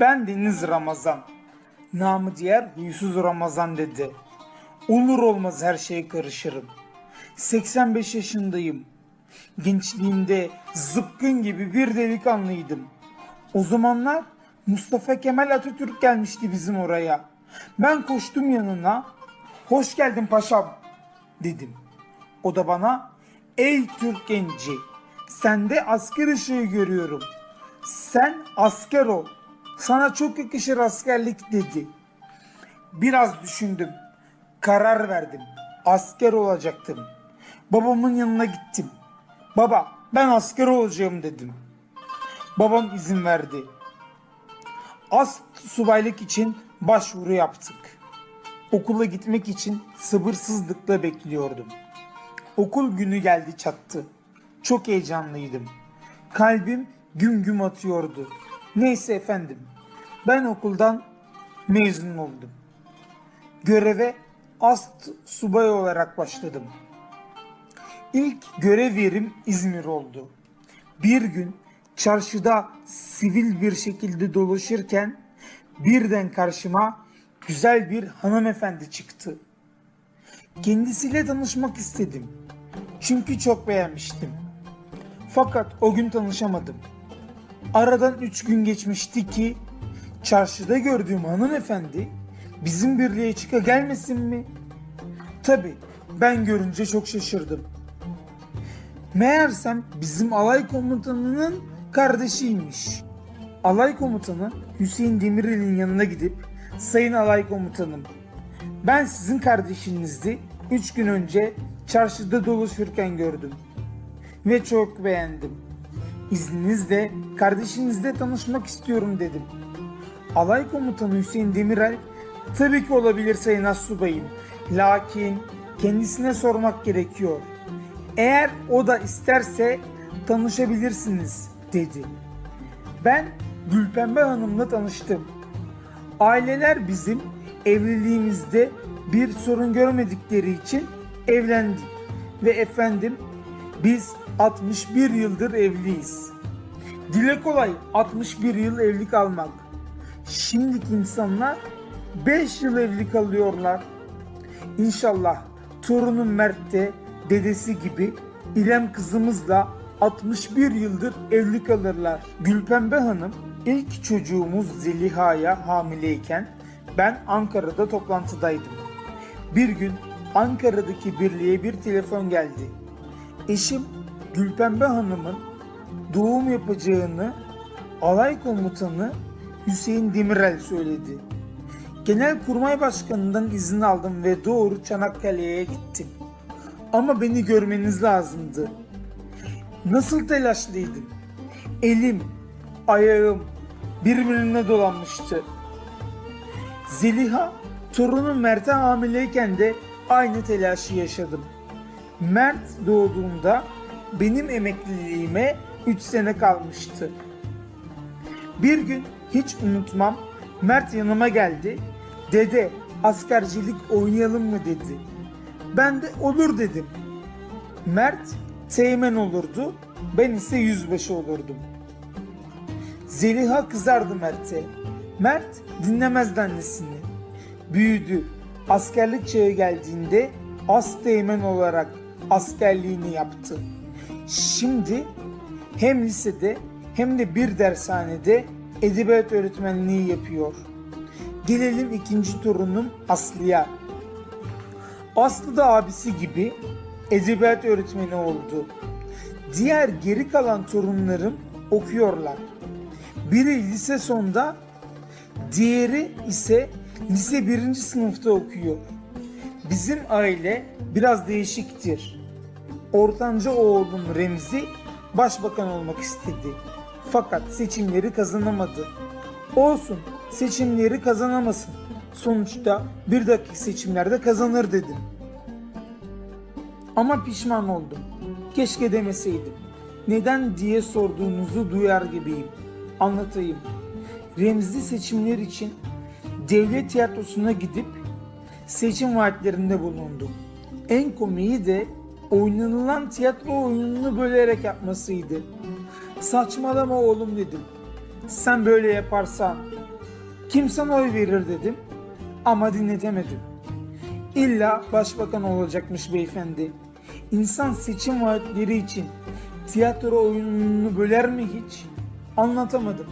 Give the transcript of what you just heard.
Ben Deniz Ramazan. Namı diğer huysuz Ramazan dedi. Olur olmaz her şeye karışırım. 85 yaşındayım. Gençliğimde zıpkın gibi bir delikanlıydım. O zamanlar Mustafa Kemal Atatürk gelmişti bizim oraya. Ben koştum yanına. Hoş geldin paşam dedim. O da bana ey Türk genci sende asker ışığı görüyorum. Sen asker ol. Sana çok yakışır askerlik dedi. Biraz düşündüm. Karar verdim. Asker olacaktım. Babamın yanına gittim. Baba ben asker olacağım dedim. Babam izin verdi. Ast subaylık için başvuru yaptık. Okula gitmek için sabırsızlıkla bekliyordum. Okul günü geldi çattı. Çok heyecanlıydım. Kalbim güm güm atıyordu. Neyse efendim. Ben okuldan mezun oldum. Göreve ast subay olarak başladım. İlk görev yerim İzmir oldu. Bir gün çarşıda sivil bir şekilde dolaşırken birden karşıma güzel bir hanımefendi çıktı. Kendisiyle tanışmak istedim. Çünkü çok beğenmiştim. Fakat o gün tanışamadım. Aradan üç gün geçmişti ki çarşıda gördüğüm hanımefendi bizim birliğe çıka gelmesin mi? Tabi ben görünce çok şaşırdım. Meğersem bizim alay komutanının kardeşiymiş. Alay komutanı Hüseyin Demirel'in yanına gidip Sayın Alay Komutanım ben sizin kardeşinizdi 3 gün önce çarşıda dolaşırken gördüm ve çok beğendim. İzninizle kardeşinizle tanışmak istiyorum dedim. Alay komutanı Hüseyin Demirel tabii ki olabilir sayın assubayım. Lakin kendisine sormak gerekiyor. Eğer o da isterse tanışabilirsiniz dedi. Ben Gülpembe Hanım'la tanıştım. Aileler bizim evliliğimizde bir sorun görmedikleri için evlendik. Ve efendim biz 61 yıldır evliyiz. Dile kolay 61 yıl evli kalmak. Şimdiki insanlar 5 yıl evli kalıyorlar. İnşallah torunum Mert de dedesi gibi İrem kızımızla 61 yıldır evli kalırlar. Gülpembe Hanım ilk çocuğumuz Zeliha'ya hamileyken ben Ankara'da toplantıdaydım. Bir gün Ankara'daki birliğe bir telefon geldi. Eşim Gülpembe Hanım'ın doğum yapacağını alay komutanı Hüseyin Demirel söyledi. Genelkurmay Başkanı'ndan izin aldım ve doğru Çanakkale'ye gittim. Ama beni görmeniz lazımdı. Nasıl telaşlıydım. Elim, ayağım birbirine dolanmıştı. Zeliha torunum Mert'e hamileyken de aynı telaşı yaşadım. Mert doğduğunda benim emekliliğime 3 sene kalmıştı. Bir gün hiç unutmam Mert yanıma geldi. Dede askercilik oynayalım mı dedi. Ben de olur dedim. Mert teğmen olurdu. Ben ise yüzbaşı olurdum. Zeliha kızardı Mert'e. Mert dinlemezdi annesini. Büyüdü. Askerlik çağı geldiğinde as teğmen olarak askerliğini yaptı. Şimdi hem lisede hem de bir dershanede edebiyat öğretmenliği yapıyor. Gelelim ikinci torunum Aslı'ya. Aslı da abisi gibi edebiyat öğretmeni oldu. Diğer geri kalan torunlarım okuyorlar. Biri lise sonda, diğeri ise lise birinci sınıfta okuyor. Bizim aile biraz değişiktir. Ortanca oğlum Remzi başbakan olmak istedi. Fakat seçimleri kazanamadı. Olsun seçimleri kazanamasın. Sonuçta bir dakika seçimlerde kazanır dedim. Ama pişman oldum. Keşke demeseydim. Neden diye sorduğunuzu duyar gibiyim. Anlatayım. Remzi seçimler için devlet tiyatrosuna gidip seçim vaatlerinde bulundu. En komiği de oynanılan tiyatro oyununu bölerek yapmasıydı. Saçmalama oğlum dedim. Sen böyle yaparsan Kim sana oy verir dedim ama dinletemedim. İlla başbakan olacakmış beyefendi. İnsan seçim vaatleri için tiyatro oyununu böler mi hiç? Anlatamadım.